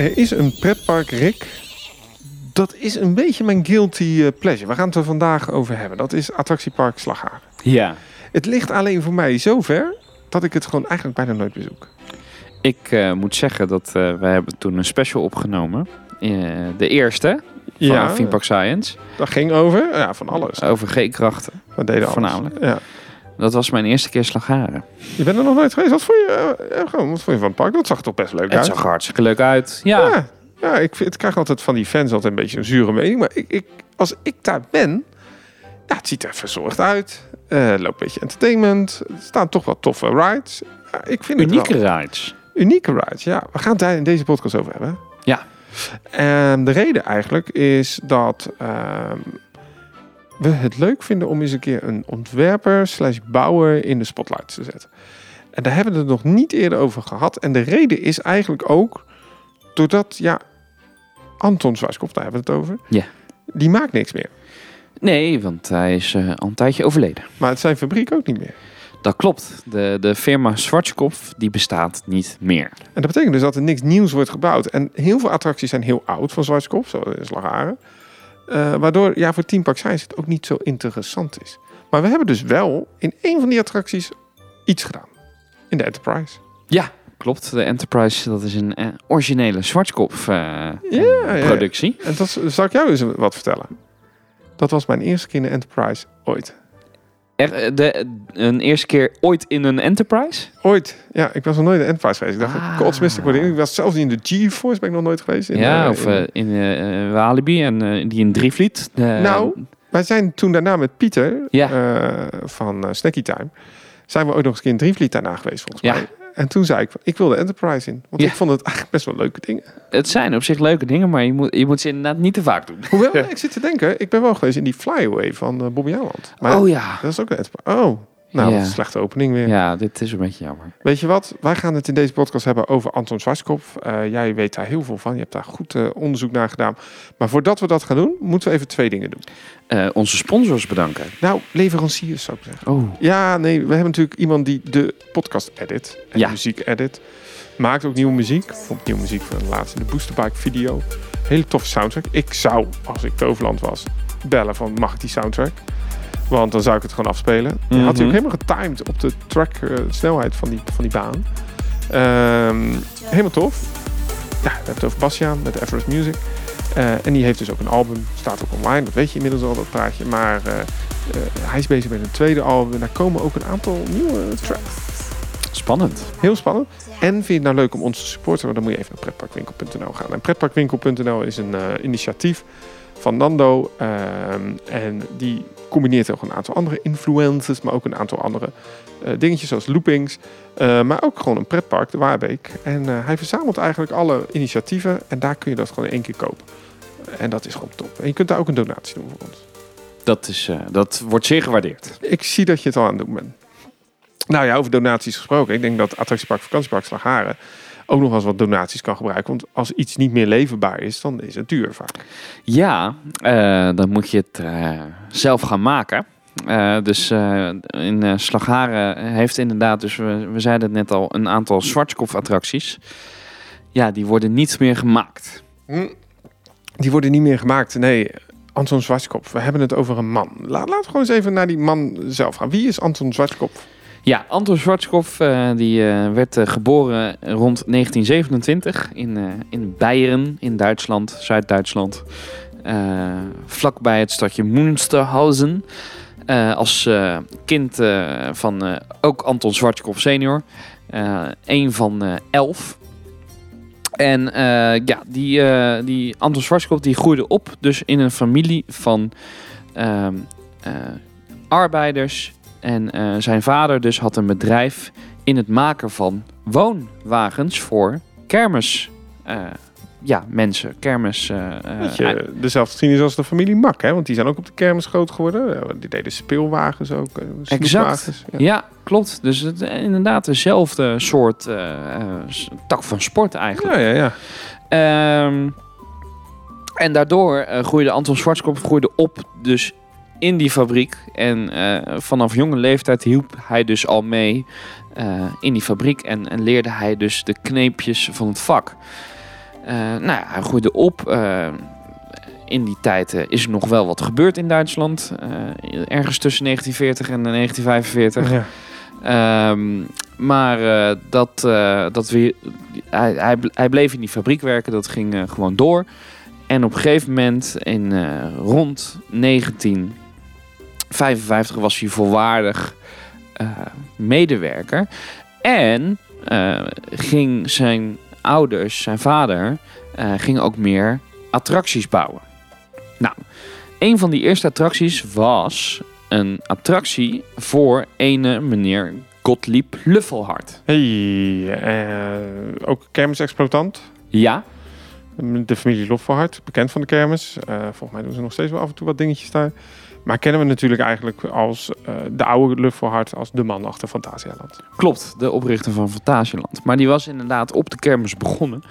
Er is een pretpark, Rick. Dat is een beetje mijn guilty eh, pleasure. We gaan het er vandaag over hebben. Dat is attractiepark Slagharen. Ja. Het ligt alleen voor mij zo ver dat ik het gewoon eigenlijk bijna nooit bezoek. Ik eh, moet zeggen dat uh, wij hebben toen een special opgenomen. Uh, de eerste van Ja. Science. Dat ging over ja, van alles. Over G-krachten. We deden alles. voornamelijk. Ja. Dat was mijn eerste keer Slagharen. Je bent er nog nooit geweest. Wat vond je, eh, ja, gewoon, wat vond je van het park? Dat zag er toch best leuk Het uit. zag er hartstikke leuk uit. Ja. Ja, ja ik, vind, ik krijg altijd van die fans altijd een beetje een zure mening. Maar ik, ik, als ik daar ben, ja, het ziet er verzorgd uit. Eh loopt een beetje entertainment. Er staan toch wat toffe rides. Ja, ik vind het Unieke wel. rides. Unieke rides, ja. We gaan het daar in deze podcast over hebben. Ja. En de reden eigenlijk is dat ehm, we het leuk vinden om eens een keer een ontwerper slash bouwer in de spotlight te zetten. En daar hebben we het nog niet eerder over gehad. En de reden is eigenlijk ook doordat, ja, Anton Zwarskop, daar hebben we het over. Ja. Die maakt niks meer. Nee, want hij is eh, al een tijdje overleden. Maar het zijn fabriek ook niet meer. Dat klopt. De, de firma Schwarzkopf die bestaat niet meer. En dat betekent dus dat er niks nieuws wordt gebouwd. En heel veel attracties zijn heel oud van Zwartskop, zoals in Slagharen. Eh, waardoor ja, voor Team Park Science het ook niet zo interessant is. Maar we hebben dus wel in één van die attracties iets gedaan. In de Enterprise. Ja, klopt. De Enterprise, dat is een eh, originele Schwarzkopf eh, Ja, ja. productie. En dat zal ik jou eens wat vertellen. Dat was mijn eerste keer in de Enterprise ooit. Er, eh, de, een eerste keer ooit in een Enterprise? Ooit. Ja, ik was nog nooit in de Enterprise geweest. Ik dacht, Ah. kotsmist, ik word in. Ik was zelfs niet in de G-Force, ben ik nog nooit geweest. In, ja, eh, of in- eh, in Walibi en die in Drievliet. Nou, Wij zijn toen daarna met Pieter Ja. van Snacky Time... zijn we ook nog eens een keer in Drievliet daarna geweest, volgens Ja. mij. En toen zei ik, ik wil de Enterprise in. Want Ja. ik vond het eigenlijk best wel leuke dingen. het zijn op zich leuke dingen, maar je moet, je moet ze inderdaad niet te vaak doen. Hoewel, ik zit te denken, ik ben wel geweest in die Flyaway van eh, Bobby. Maar oh ja. dat is ook een Enterprise. Oh, nou, Ja. wat een slechte opening weer. Ja, dit is een beetje jammer. Weet je wat? Wij gaan het in deze podcast hebben over Anton Zwartskopf. Eh, jij weet daar heel veel van. Je hebt daar goed eh, onderzoek naar gedaan. Maar voordat we dat gaan doen, moeten we even twee dingen doen. Eh, onze sponsors bedanken. Nou, leveranciers zou ik zeggen. Oh. Ja, nee, we hebben natuurlijk iemand die de podcast edit. En Ja. de muziek edit. Maakt ook nieuwe muziek. Vond nieuwe muziek voor de laatste de Boosterbike video. Hele toffe soundtrack. Ik zou, als ik Toverland was, bellen van mag ik die soundtrack? Want dan zou ik het gewoon afspelen. Die had hij ook Mhm. helemaal getimed op de track eh, snelheid van die, van die baan. Ehm, helemaal tof. Ja, we hebben het over Bastiaan met Everest Music. Eh, en die heeft dus ook een album. Staat ook online. Dat weet je inmiddels al, dat praatje. Maar eh, hij is bezig met een tweede album. En daar komen ook een aantal nieuwe tracks. Spannend. Heel spannend. En vind je het nou leuk om ons te supporten? Dan moet je even naar pretparkwinkel.nl gaan. En pretparkwinkel.nl is een eh, initiatief van Nando. ehm, en die combineert ook een aantal andere influencers, maar ook een aantal andere eh, dingetjes zoals loopings. eh, maar ook gewoon een pretpark, de Waarbeek. En eh, hij verzamelt eigenlijk alle initiatieven en daar kun je dat gewoon in één keer kopen. En dat is gewoon top. En je kunt daar ook een donatie doen voor ons. Dat, is, dat wordt zeer gewaardeerd. Ik zie dat je het al aan het doen bent. Nou ja, over donaties gesproken. Ik denk dat Attractiepark Vakantiepark Slagharen ook nog wel eens wat donaties kan gebruiken. Want als iets niet meer leverbaar is, dan is het duur vaak. Ja, eh, dan moet je het eh, zelf gaan maken. Eh, dus in Slagharen heeft inderdaad, dus we, we zeiden het net al, een aantal Schwarzkopf-attracties. Ja, die worden niet meer gemaakt. Die worden niet meer gemaakt. Nee, Anton Zwartkopf. We hebben het over een man. La- laten we gewoon eens even naar die man zelf gaan. Wie is Anton Zwartkopf? Ja, Anton Schwarzkopf eh, die, eh, werd eh, geboren rond 1927 in, in Beieren in Duitsland, Zuid-Duitsland. Vlakbij het stadje Münsterhausen. Als kind van ook Anton Schwarzkopf senior. Een van elf. En ja, die, die Anton Schwarzkopf die groeide op dus in een familie van ehm, eh, arbeiders en eh, zijn vader dus had een bedrijf in het maken van woonwagens voor kermis. eh, ja, mensen, kermis. eh, eh, je, dezelfde geschiedenis als de familie Mak. Hè? Want die zijn ook op de kermis groot geworden. Die deden speelwagens ook. snoepwagens. Ja. ja, klopt. Dus het, inderdaad dezelfde soort tak van sport eigenlijk. ja, ja, ja. Ehm, en daardoor groeide Anton Schwarzkopf groeide op dus in die fabriek. En eh, vanaf jonge leeftijd hielp hij dus al mee eh, in die fabriek en, en, leerde hij dus de kneepjes van het vak. Eh, nou ja, hij groeide op. in die tijd is er nog wel wat gebeurd in Duitsland. ergens tussen 1940 en 1945. Ehm, maar dat, dat weer, hij, hij, bleef in die fabriek werken, dat ging gewoon door. En op een gegeven moment, in rond 19 55 was hij volwaardig eh, medewerker. En eh, ging zijn ouders, zijn vader, uh, ging ook meer attracties bouwen. Nou, een van die eerste attracties was een attractie voor ene meneer Gottlieb Luffelhart. Hey, ook kermisexploitant? Ja, de familie Lofverhart, bekend van de kermis. Eh, volgens mij doen ze nog steeds wel af en toe wat dingetjes daar. Maar kennen we natuurlijk eigenlijk als eh, de oude Lufverhart als de man achter Fantasialand. klopt, de oprichter van Fantasieland. Maar die was inderdaad op de kermis begonnen.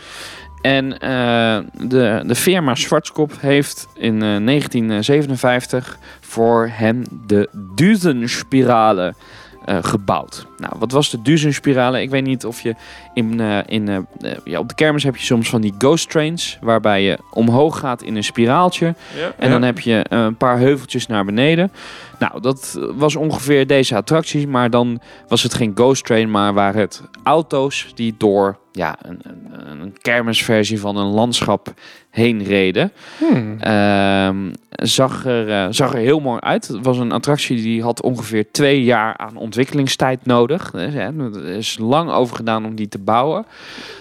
En eh, de, de firma Schwarzkopf heeft in eh, 1957 voor hem de Duzenspirale eh, gebouwd. Nou, wat was de Duzenspirale? Ik weet niet of je in, eh, in, eh, ja, op de kermis heb je soms van die ghost trains, waarbij je omhoog gaat in een spiraaltje. En dan heb je een paar heuveltjes naar beneden. Nou, dat was ongeveer deze attractie. Maar dan was het geen ghost train, maar waren het auto's die door ja, een, een, een kermisversie van een landschap heen reden. Hmm. Ehm, zag, er, eh, zag er heel mooi uit. Het was een attractie die had ongeveer twee jaar aan ontwikkelingstijd nodig. Dus, Er is lang over gedaan om die te bouwen.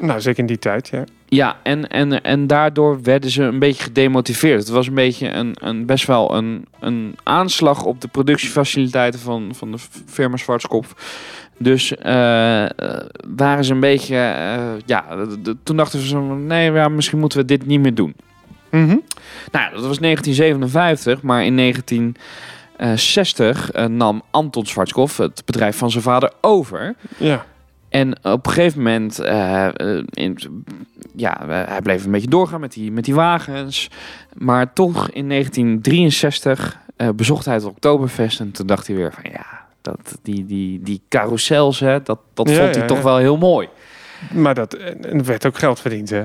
Nou, zeker in die tijd, ja. Ja, en, en, en daardoor werden ze een beetje gedemotiveerd. Het was een beetje een, een best wel een, een aanslag op de productiefaciliteiten van, van de firma Schwarzkopf. Dus eh, waren ze een beetje, eh, ja, toen dachten ze, nee, ja, misschien moeten we dit niet meer doen. Mhm. Nou, ja, dat was 1957, maar in 1960 eh, nam Anton Schwarzkopf het bedrijf van zijn vader over. Ja. En op een gegeven moment, eh, eh, in, ja, hij bleef een beetje doorgaan met die, met die wagens. Maar toch in 1963 eh, bezocht hij het Oktoberfest en toen dacht hij weer van ja, dat, die, die, die carousels, hè, dat, dat Ja, vond hij ja, toch ja. wel heel mooi. Maar dat, en er werd ook geld verdiend, hè?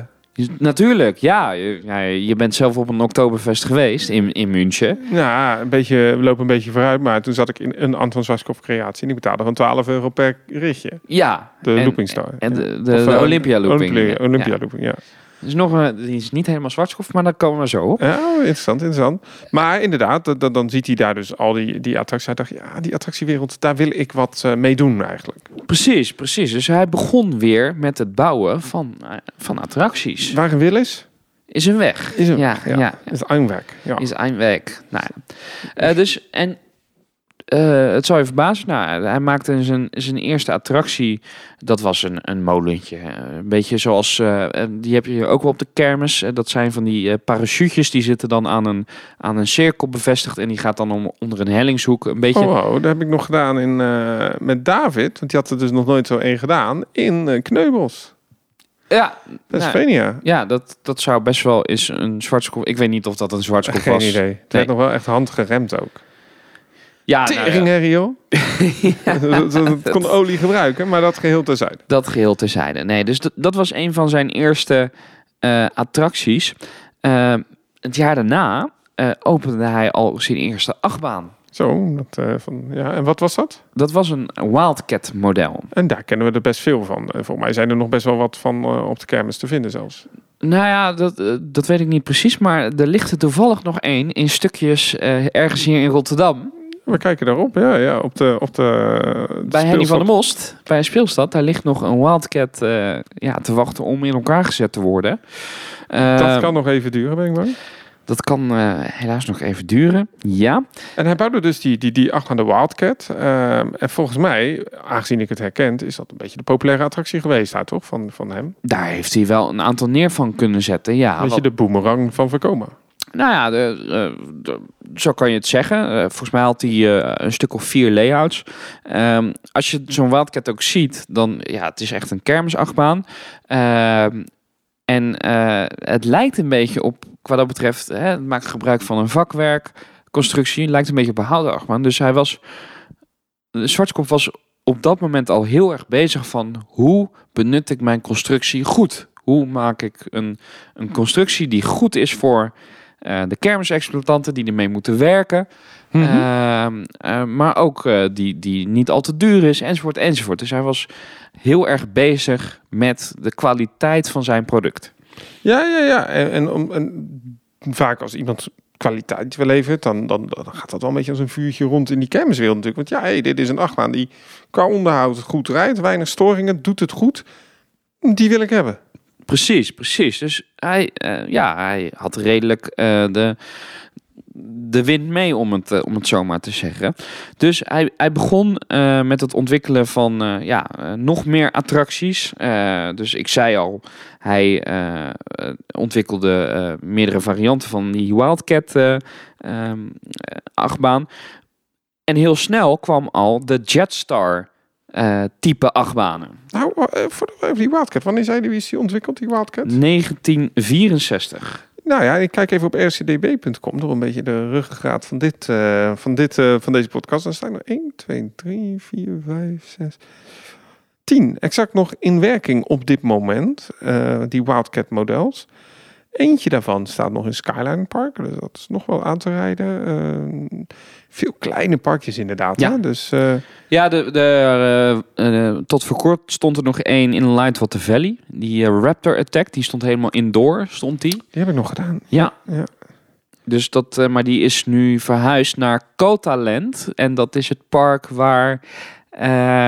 Natuurlijk, ja je, bent zelf op een Oktoberfest geweest in, in München. Ja, een beetje, we lopen een beetje vooruit. Maar toen zat ik in een Anton Zwaskopf creatie. En die betaalde van 12 euro per ritje. Ja. De en, looping star. En de, de, eh, Olympia looping. Olympia, Olympia Ja. looping, ja. Dus nog een, die is niet helemaal Schwarzkopf, maar daar komen we zo op. Ja, interessant, interessant. Maar inderdaad, dat- dat- dan ziet hij daar dus al die, die attracties. Hij dacht, ja, die attractiewereld, daar wil ik wat eh, mee doen eigenlijk. Precies, precies. Dus hij begon weer met het bouwen van, eh, van attracties. Waar een wil is, Is een weg. is een ja, weg, ja. ja. Is een weg. Ja. Is een weg. Nou. Eh, dus, en eh, het zou je verbazen. Nou, hij maakte zijn, zijn eerste attractie. Dat was een, een molentje. Eh, Een beetje zoals, eh, die heb je ook wel op de kermis. Dat zijn van die parachutjes. Die zitten dan aan een, aan een cirkel bevestigd. En die gaat dan om, onder een hellingshoek. Een beetje... Oh, wow, dat heb ik nog gedaan in, met David. Want die had er dus nog nooit zo één gedaan. In Kneubels, Ja, nou, ja dat, dat zou best wel eens een zwartskop... Ik weet niet of dat een zwartskop Geen was. idee. Het werd nog wel echt handgeremd ook. Ja, nou ja. Dat, dat kon olie gebruiken, maar dat geheel terzijde. Dat geheel terzijde. Nee, dus dat, dat was een van zijn eerste eh, attracties. Eh, het jaar daarna eh, opende hij al zijn eerste achtbaan. Zo, dat, eh, van, ja. En wat was dat? Dat was een Wildcat model. En daar kennen we er best veel van. Volgens mij zijn er nog best wel wat van op de kermis te vinden zelfs. Nou ja, dat, dat weet ik niet precies. Maar er ligt er toevallig nog één in stukjes ergens hier in Rotterdam. We kijken daarop, ja, ja op de, op de Bij Henny van der Most, bij een speelstad. Daar ligt nog een Wildcat eh, ja, te wachten om in elkaar gezet te worden. Eh, Dat kan nog even duren, ben ik bang. dat kan eh, helaas nog even duren. Ja. En hij bouwde dus die, die, die achtgaande Wildcat. Ehm, en volgens mij, aangezien ik het herkent, is dat een beetje de populaire attractie geweest daar, toch? Van, van hem. Daar heeft hij wel een aantal neer van kunnen zetten. Ja, Weet wat- je, de boomerang van voorkomen. Nou ja, eh, zo kan je het zeggen. Eh, volgens mij had hij eh, een stuk of vier layouts. Ehm, als je zo'n Wildcat ook ziet, dan ja, het is echt een kermisachtbaan. Ehm, en het lijkt een beetje op, qua dat betreft, hè, het maakt gebruik van een vakwerk. Constructie lijkt een beetje op een achtbaan. Dus hij was, Zwartkop was op dat moment al heel erg bezig van hoe benut ik mijn constructie goed? Hoe maak ik een, een constructie die goed is voor de kermisexploitanten die ermee moeten werken. Mhm. Ehm, eh, maar ook eh, die, die niet al te duur is, enzovoort, enzovoort. Dus hij was heel erg bezig met de kwaliteit van zijn product. Ja, ja, ja. En, en, om- en vaak als iemand kwaliteit wil leveren, dan, dan, dan gaat dat wel een beetje als een vuurtje rond in die kermiswereld natuurlijk. Want ja, hey, dit is een achtbaan die qua onderhoud goed rijdt, weinig storingen, doet het goed. Die wil ik hebben. Precies, precies. Dus hij, eh, ja, hij had redelijk eh, de, de wind mee, om het, eh, om het zo maar te zeggen. Dus hij, hij begon met het ontwikkelen van ja, nog meer attracties. Dus ik zei al, hij ontwikkelde meerdere varianten van die Wildcat eh, ehm, eh. En heel snel kwam al de Jetstar eh, type achtbanen. Nou, eh, voor de, even die Wildcat. Wanneer zei die, is die ontwikkeld, die Wildcat? 1964. Nou ja, ik kijk even op rcdb.com, door een beetje de ruggengraat van, dit, eh, van, dit, eh, van deze podcast. Dan staan er 1, 2, 3, 4, 5, 6, 10. Exact nog in werking op dit moment, die Wildcat models. Eentje daarvan staat nog in Skyline Park, dus dat is nog wel aan te rijden. Eh, veel kleine parkjes inderdaad. Ja. Hè? Dus eh, Ja, de, de, eh, tot voor kort stond er nog één in Lightwater Valley. Die Raptor Attack, die stond helemaal indoor, stond die. die heb ik nog gedaan. Ja. Ja. Dus dat, maar die is nu verhuisd naar Cotaland. En dat is het park waar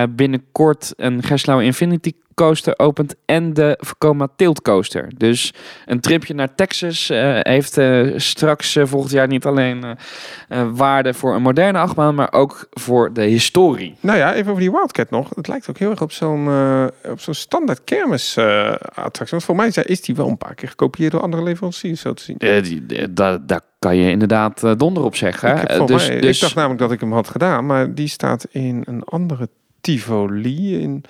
binnenkort een Gerstlauer Infinity Coaster opent en de Vekoma Tilt Coaster. Dus een tripje naar Texas eh, heeft eh, straks eh, volgend jaar niet alleen waarde voor een moderne achtbaan, maar ook voor de historie. Nou ja, even over die Wildcat nog. Het lijkt ook heel erg op zo'n op zo'n standaard kermis attractie. Want voor mij is die wel een paar keer gekopieerd door andere leveranciers, zo te zien. Daar, daar kan je inderdaad donder op zeggen. Ik, dus, mij, dus, ik dacht namelijk dat ik hem had gedaan, maar die staat in een andere Tivoli in,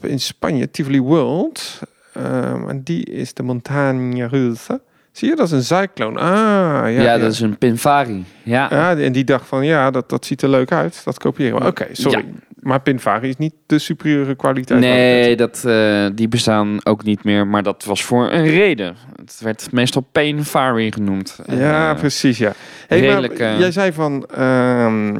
in Spanje, Tivoli World. Ehm, en die is de Montagne Russe. Zie je, dat is een Cyclone. Ah, ja. ja, ja, dat is een Pinvari. Ja, Ja, en die dacht van, ja, dat, dat ziet er leuk uit. Dat kopiëren we. Oké, sorry. Maar Pinvari is niet de superieure kwaliteit. nee, dat, eh, die bestaan ook niet meer. Maar dat was voor een reden. Het werd meestal Pinvari genoemd. Ja, Eh, precies, ja. Hey, redelijk, maar eh, jij zei van, ehm,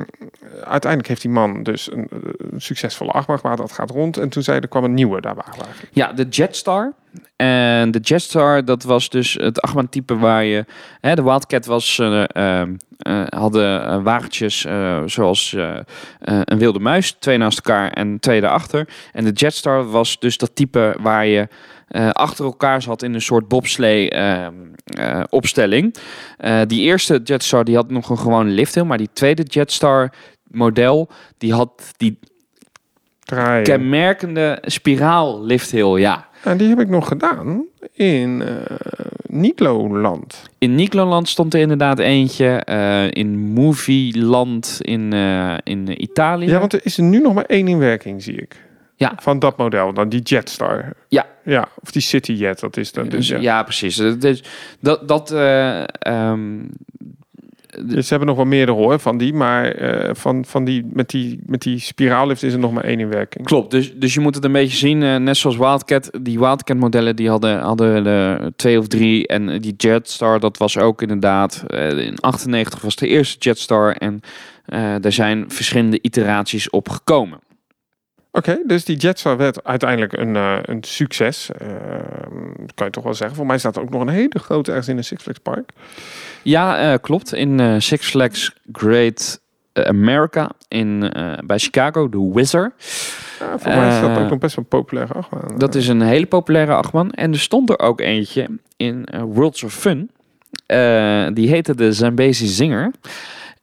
uiteindelijk heeft die man dus een, een succesvolle gemaakt, dat gaat rond. En toen zei er kwam een nieuwe eigenlijk. Ja, de Jetstar. En de Jetstar, dat was dus het achtbaantype waar je... Hè, de Wildcat was, eh, ehm, eh, hadden eh, wagentjes zoals een wilde muis. Twee naast elkaar en twee daarachter. En de Jetstar was dus dat type waar je achter elkaar zat in een soort bobslee ehm, eh, opstelling. Eh, die eerste Jetstar die had nog een gewone lifthill. Maar die tweede Jetstar model, die had die Draaien. kenmerkende spiraal lifthill, ja. En die heb ik nog gedaan in Nitlo-land. In Nikloland stond er inderdaad eentje. eh, in Movieland in, eh, in Italië. Ja, want er is er nu nog maar één in werking, zie ik. Ja. Van dat model, dan die Jetstar. Ja. Ja, of die City Jet, dat is dan. Dus, ja. ja. precies. Dus dat, dat eh, ehm, Dus ze hebben nog wel meerdere hoor van die, maar eh, van, van die, met, die, met die spiraallift is er nog maar één in werking. klopt. Dus, dus je moet het een beetje zien. eh, net zoals Wildcat. Die Wildcat modellen die hadden, hadden er twee of drie. En die Jetstar, dat was ook inderdaad. eh, in 98 was de eerste Jetstar. En eh er zijn verschillende iteraties op gekomen. Oké, dus die Jetstar werd uiteindelijk een, eh, een succes. eh, kan je toch wel zeggen. Voor mij staat er ook nog een hele grote ergens in een Six Flags Park. Ja, eh, klopt. In eh, Six Flags Great America in, bij Chicago, de. Ja, voor mij is dat ook nog best wel een populaire achtbaan. Dat is een hele populaire achtbaan. En er stond er ook eentje in Worlds of Fun. Die heette de Zambezi Zinger.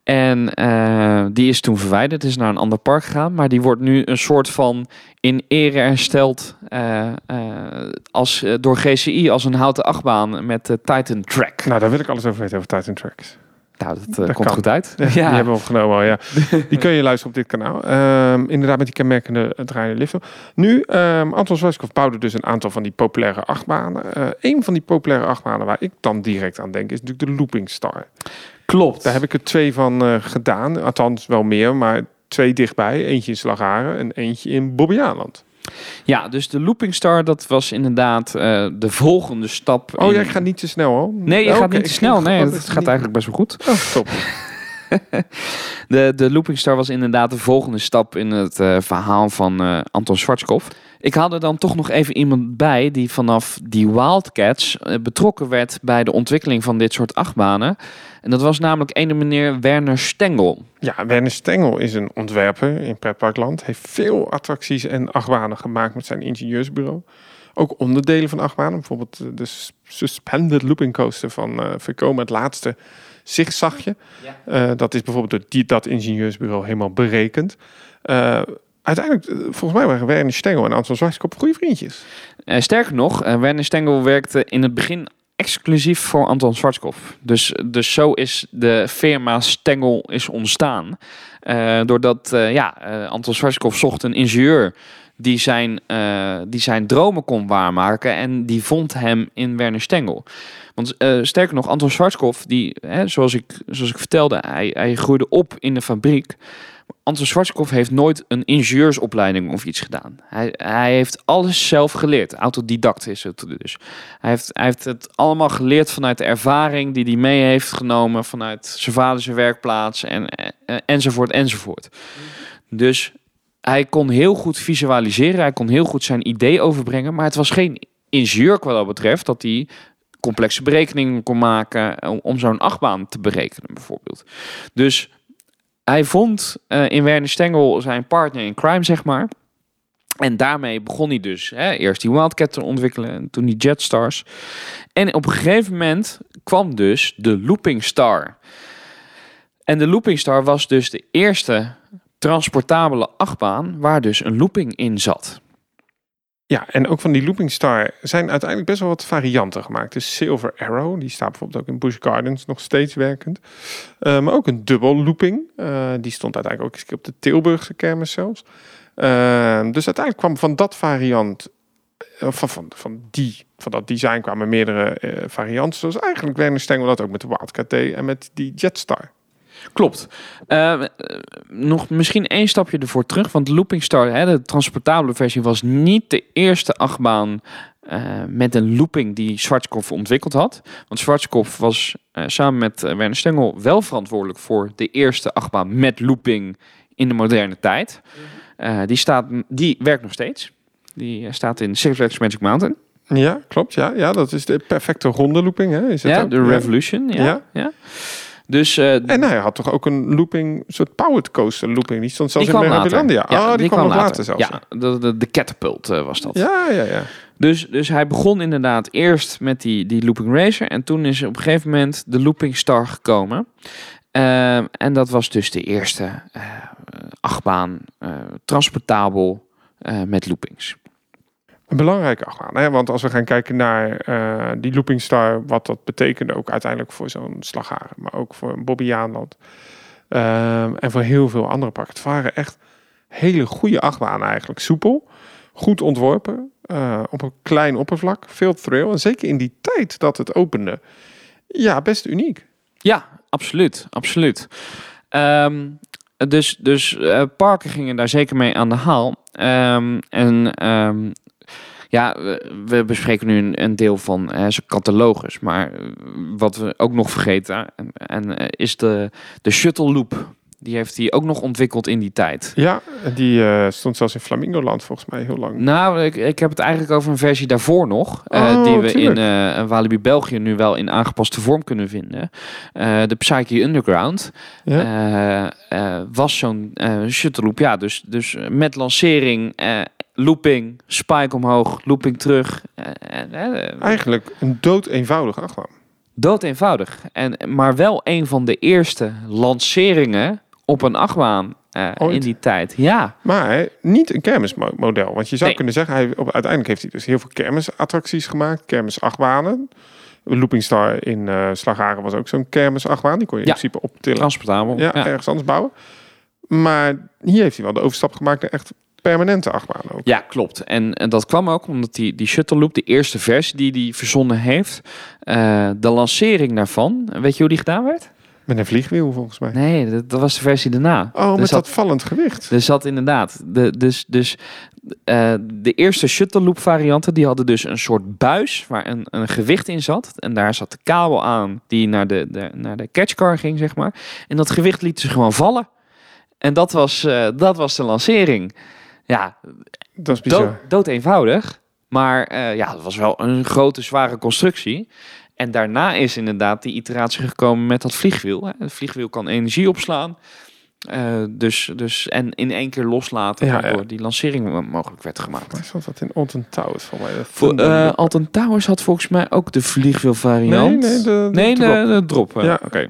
En eh, die is toen verwijderd, is naar een ander park gegaan. Maar die wordt nu een soort van in ere hersteld eh, eh, als, door GCI als een houten achtbaan met Titan Track. Nou, daar wil ik alles over weten over Titan Tracks. Nou, dat, Dat komt kan. goed uit. Ja, Die hebben we opgenomen al, ja. Die kun je luisteren op dit kanaal. Ehm, inderdaad, met die kenmerkende draaiende liften. Nu, ehm Anton Zwijskov bouwde dus een aantal van die populaire achtbanen. Een van die populaire achtbanen waar ik dan direct aan denk, is natuurlijk de Looping Star. Klopt. Daar heb ik er twee van eh, gedaan. Althans, wel meer, maar twee dichtbij. Eentje in Slagharen en eentje in Bobbejaanland. Ja, dus de Looping Star, dat was inderdaad eh, de volgende stap. Oh, in- jij gaat niet te snel, hoor. Nee, je Oh, gaat niet te ik snel. Nee, het gaat niet- eigenlijk best wel goed. Oh, top. De, de Looping Star was inderdaad de volgende stap in het eh, verhaal van Anton Schwarzkopf. Ik had er dan toch nog even iemand bij die vanaf die Wildcats betrokken werd bij de ontwikkeling van dit soort achtbanen. En dat was namelijk ene meneer Werner Stengel. Ja, Werner Stengel is een ontwerper in pretparkland. Heeft veel attracties en achtbanen gemaakt met zijn ingenieursbureau. Ook onderdelen van achtbanen. Bijvoorbeeld de Suspended Looping Coaster van Vekoma, het laatste zigzagje. Eh, dat is bijvoorbeeld door die, dat ingenieursbureau helemaal berekend. Eh, uiteindelijk, volgens mij waren Werner Stengel en Anton Zwartkop goede vriendjes. Sterker nog, Werner Stengel werkte in het begin exclusief voor Anton Schwarzkopf. Dus, dus zo is de firma Stengel is ontstaan. Eh, doordat eh, ja, eh, Anton Schwarzkopf zocht een ingenieur die zijn, die zijn dromen kon waarmaken. En die vond hem in Werner Stengel. Want sterker nog, Anton Schwarzkopf, die, hè, zoals, ik, zoals ik vertelde, hij, hij groeide op in de fabriek. Anton Schwarzkopf heeft nooit een ingenieursopleiding of iets gedaan. Hij, hij heeft alles zelf geleerd. Autodidact is het dus. Hij heeft, hij heeft het allemaal geleerd vanuit de ervaring die hij mee heeft genomen vanuit zijn vader werkplaats eh, enzovoort enzovoort. Dus hij kon heel goed visualiseren. Hij kon heel goed zijn idee overbrengen. Maar het was geen ingenieur wat dat betreft dat hij complexe berekeningen kon maken om zo'n achtbaan te berekenen bijvoorbeeld. Dus hij vond eh, in Werner Stengel zijn partner in crime, zeg maar. En daarmee begon hij dus hè, eerst die Wildcat te ontwikkelen en toen die Jetstars. En op een gegeven moment kwam dus de Looping Star. En de Looping Star was dus de eerste transportabele achtbaan waar dus een looping in zat. Ja, en ook van die Looping Star zijn uiteindelijk best wel wat varianten gemaakt. Dus Silver Arrow, die staat bijvoorbeeld ook in Busch Gardens nog steeds werkend. Eh, maar ook een dubbel looping. Eh, die stond uiteindelijk ook eens op de Tilburgse kermis zelfs. Eh, dus uiteindelijk kwam van dat variant, van, van, van, die, van dat design kwamen meerdere varianten. Zoals eigenlijk Werner Stengel dat ook met de Wildcat en met die Jetstar. Klopt. Eh, eh, nog misschien één stapje ervoor terug. Want Looping Star, hè, de transportabele versie, was niet de eerste achtbaan eh, met een looping die Schwarzkopf ontwikkeld had. Want Schwarzkopf was eh, samen met Werner Stengel wel verantwoordelijk voor de eerste achtbaan met looping in de moderne tijd. Eh, die, staat, die werkt nog steeds. Die staat in Six Flags Magic Mountain. Ja, klopt. Ja, ja dat is de perfecte ronde looping. Hè? Is het Ja, ook? de Revolution. Ja. Ja. ja. Dus eh, En hij had toch ook een looping, een soort powered coaster looping. Die stond zelfs die in kwam later. Merabilandia. oh, die, kwam later, zelfs. Ja, de, de, de catapult eh, was dat. Ja, ja, ja. Dus, dus hij begon inderdaad eerst met die, die Looping Racer. En toen is op een gegeven moment de Looping Star gekomen. Ehm, en dat was dus de eerste eh, achtbaan, eh, transportabel eh, met loopings. Een belangrijke achtbaan. Hè? Want als we gaan kijken naar eh, die Looping Star, wat dat betekende ook uiteindelijk voor zo'n Slagharen, maar ook voor een Bobbejaanland Ehm en voor heel veel andere parken. Het waren echt hele goede achtbanen eigenlijk. Soepel, goed ontworpen, eh, op een klein oppervlak, veel thrill. En zeker in die tijd dat het opende, ja, best uniek. Ja, absoluut. absoluut. Ehm, dus dus eh, parken gingen daar zeker mee aan de haal. Ehm, en ehm, ja, we, we bespreken nu een, een deel van eh, zijn catalogus. Maar eh, wat we ook nog vergeten en, en, eh, is de, de shuttle loop. Die heeft hij ook nog ontwikkeld in die tijd. Ja, die eh, stond zelfs in Flamingoland volgens mij heel lang. Nou, ik, ik heb het eigenlijk over een versie daarvoor nog. Oh, die we in Walibi België nu wel in aangepaste vorm kunnen vinden. De Psyche Underground. Ja. was zo'n shuttle loop. Ja, dus, dus met lancering, looping, spike omhoog, looping terug. eh, en, eh, Eigenlijk een dood eenvoudig achtbaan. dood eenvoudig. En, maar wel een van de eerste lanceringen op een achtbaan eh, in die tijd. Ja, Maar hè, niet een kermismodel. Want je zou Nee. kunnen zeggen, hij, op, uiteindelijk heeft hij dus heel veel kermisattracties gemaakt. Kermisachtbanen. Looping Star in Slagharen was ook zo'n kermisachtbaan. Die kon je in principe optillen. transportabel. Ja, ja. ergens anders bouwen. Maar hier heeft hij wel de overstap gemaakt naar echt permanente achtbanen ook. Ja, klopt. En, en dat kwam ook omdat die, die shuttle loop, de eerste versie die hij verzonnen heeft, eh, de lancering daarvan, weet je hoe die gedaan werd? Met een vliegwiel volgens mij. Nee, dat, dat was de versie daarna. Oh, met zat- dat vallend gewicht. Er zat inderdaad. De, dus dus eh, de eerste shuttle loop varianten die hadden dus een soort buis waar een, een gewicht in zat. En daar zat de kabel aan die naar de, de, naar de catchcar ging, zeg maar. En dat gewicht liet ze gewoon vallen. En dat was, eh, dat was de lancering. Ja, Dat is dood, bizar. dood eenvoudig. Maar eh, ja, het was wel een grote, zware constructie. En daarna is inderdaad die iteratie gekomen met dat vliegwiel. Hè. Het vliegwiel kan energie opslaan. Eh, dus, dus, en in één keer loslaten, Ja, die lancering mo- mogelijk werd gemaakt. Waar zat dat in Alton Towers van mij? Dat Voor, eh Alton Towers had volgens mij ook de vliegwiel variant. nee, nee, de, de nee, de, drop. de drop. Ja. Oké.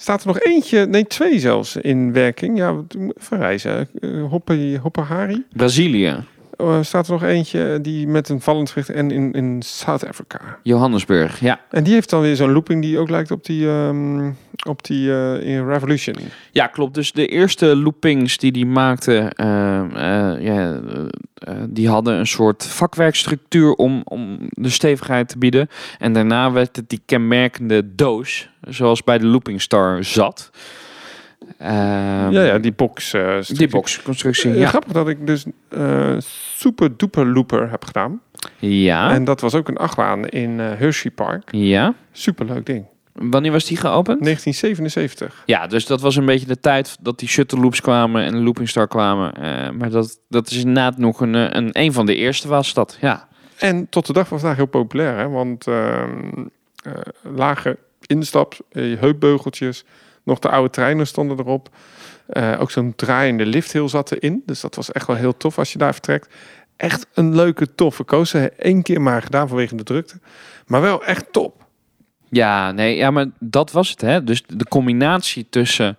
Staat er nog eentje, nee twee zelfs, in werking. Ja, even reizen. Uh, Hoppe, Hoppahari. Brazilië, Eh, staat er nog eentje die met een vallend gewicht en in, in Zuid-Afrika. Johannesburg. Ja. En die heeft dan weer zo'n looping die ook lijkt op die, ehm, op die in Revolution. Ja, klopt. Dus de eerste loopings die die maakte, ja, eh, die hadden een soort vakwerkstructuur om, om de stevigheid te bieden. En daarna werd het die kenmerkende doos, zoals bij de Looping Star zat. Ehm, ja, ja, die box. eh, die boxconstructie. Eh, Ja. Grappig dat ik dus eh Super Duper Looper heb gedaan. Ja. En dat was ook een achtbaan in eh, Hershey Park. ja. Superleuk ding. Wanneer was die geopend? 1977. Ja, dus dat was een beetje de tijd dat die shuttle loops kwamen en de Looping Star kwamen. Eh, maar dat, dat is inderdaad nog een, eh, een, een van de eerste was dat. Ja. En tot de dag van vandaag heel populair, hè? want ehm, eh, lage instap, eh, heupbeugeltjes, nog de oude treinen stonden erop. Eh, ook zo'n draaiende lifthill zat erin, dus dat was echt wel heel tof als je daar vertrekt. Echt een leuke, toffe coaster. Eén keer maar gedaan vanwege de drukte, maar wel echt top. Ja, nee, ja, maar dat was het, hè. Dus de combinatie tussen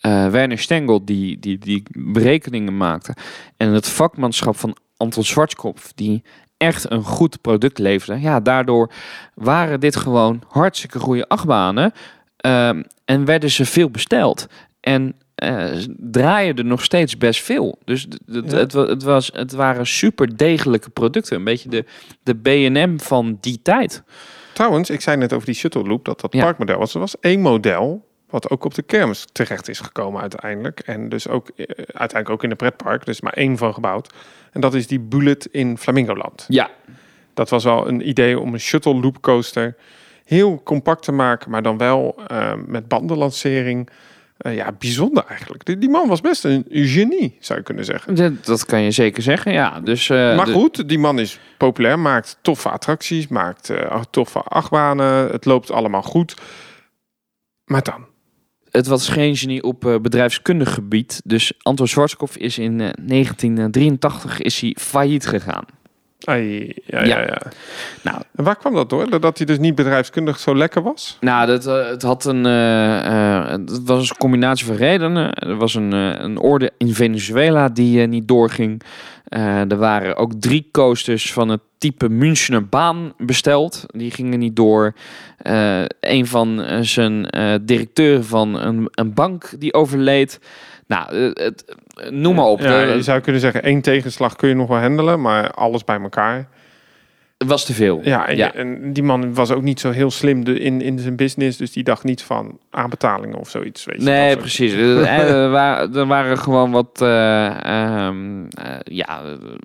eh, Werner Stengel, die, die, die berekeningen maakte, en het vakmanschap van Anton Schwarzkopf, die echt een goed product leverde. Ja, daardoor waren dit gewoon hartstikke goede achtbanen ehm, en werden ze veel besteld. En eh, draaien er nog steeds best veel. Dus Ja. het, het, was, het waren super degelijke producten. Een beetje de, de B&M van die tijd. Trouwens, ik zei net over die shuttle loop, dat dat Ja. parkmodel was. Er was één model wat ook op de kermis terecht is gekomen uiteindelijk. En dus ook eh, uiteindelijk ook in de pretpark. Dus maar één van gebouwd. En dat is die Bullet in Flamingoland. Ja, Dat was wel een idee om een shuttle loop coaster heel compact te maken, maar dan wel eh, met bandenlancering. Eh, ja, bijzonder eigenlijk. Die, die man was best een genie, zou je kunnen zeggen. Dat, dat kan je zeker zeggen, ja. Dus, eh, maar de- goed, die man is populair, maakt toffe attracties, maakt toffe achtbanen. Het loopt allemaal goed. Maar dan? Het was geen genie op bedrijfskundig gebied. Dus Anton Schwarzkopf is in eh, 1983 is hij failliet gegaan. Ai, ja, ja, Ja. ja. Nou, En waar kwam dat door? Dat hij dus niet bedrijfskundig zo lekker was? nou dat, eh, het, had een, eh, het was een combinatie van redenen. Er was een, een orde in Venezuela die niet doorging. Er waren ook drie coasters van het type Münchener baan besteld. Die gingen niet door. Een van zijn directeuren van een, een bank die overleed. Nou, het, noem maar op. Ja, Eh, je zou kunnen zeggen, één tegenslag kun je nog wel handelen, maar alles bij elkaar. Het was te veel. Ja, en, Ja. en die man was ook niet zo heel slim in, in zijn business, dus die dacht niet van aanbetalingen of zoiets. Weet je, Nee, precies. Eh, er, waren, er waren gewoon wat eh, ehm, eh, ja,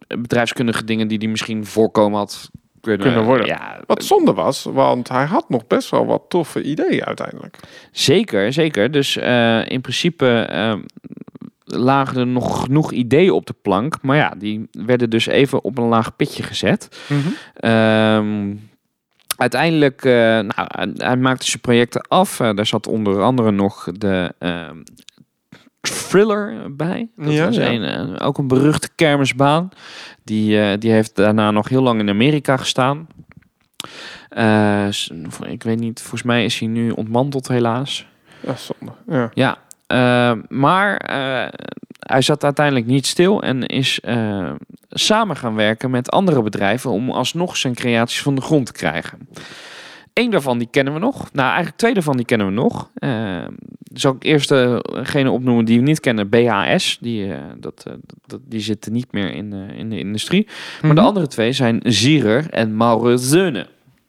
eh, bedrijfskundige dingen die die misschien voorkomen had kunnen, Kunnen worden. Ja, Wat zonde was, want hij had nog best wel wat toffe ideeën uiteindelijk. zeker, zeker. Dus eh, in principe ehm, lagen er nog genoeg ideeën op de plank. Maar ja, die werden dus even op een laag pitje gezet. Ehm, uiteindelijk, eh, nou, hij- maakte zijn projecten af. Eh, daar zat onder andere nog de ehm, Thriller bij. Dat Ja, was. Een, eh, ook een beruchte kermisbaan. Die, die heeft daarna nog heel lang in Amerika gestaan. Ik weet niet, volgens mij is hij nu ontmanteld helaas. Ja, zonde. Ja. Ja, eh, maar eh, hij zat uiteindelijk niet stil en is eh, samen gaan werken met andere bedrijven om alsnog zijn creaties van de grond te krijgen. Eén daarvan die kennen we nog. Nou, eigenlijk twee daarvan die kennen we nog. Zal ik eerst degene opnoemen die we niet kennen, BHS. Die, dat, dat, die zitten niet meer in, in de industrie. Maar de Mhm. andere twee zijn Zierer en Maure Zeune.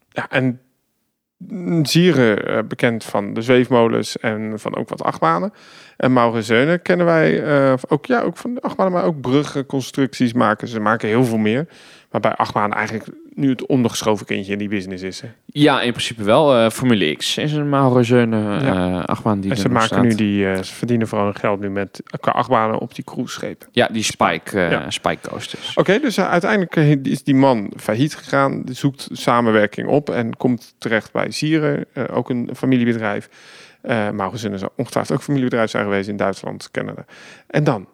ja, en Zieren eh, bekend van de zweefmolens en van ook wat achtbanen. En Maurezeunen kennen wij eh, ook, ja, ook van de achtbanen, maar ook bruggen, constructies maken. Ze maken heel veel meer. Maar bij achtbanen eigenlijk nu het ondergeschoven kindje in die business is. Hè. Ja, in principe wel. Eh, Formule X is een Maurezeunen Ja. uh, achtbaan die en ze maken nu die, eh, ze verdienen vooral hun geld nu met qua achtbanen op die cruiseschepen. Ja, die Spike, eh, Ja. Spike coasters. Oké, dus eh, uiteindelijk eh, is die man failliet gegaan, zoekt samenwerking op en komt terecht bij Sieren, eh, ook een familiebedrijf. Eh Maurezeunen zou ongetwijfeld ook familiebedrijf zijn geweest in Duitsland, Canada. En dan?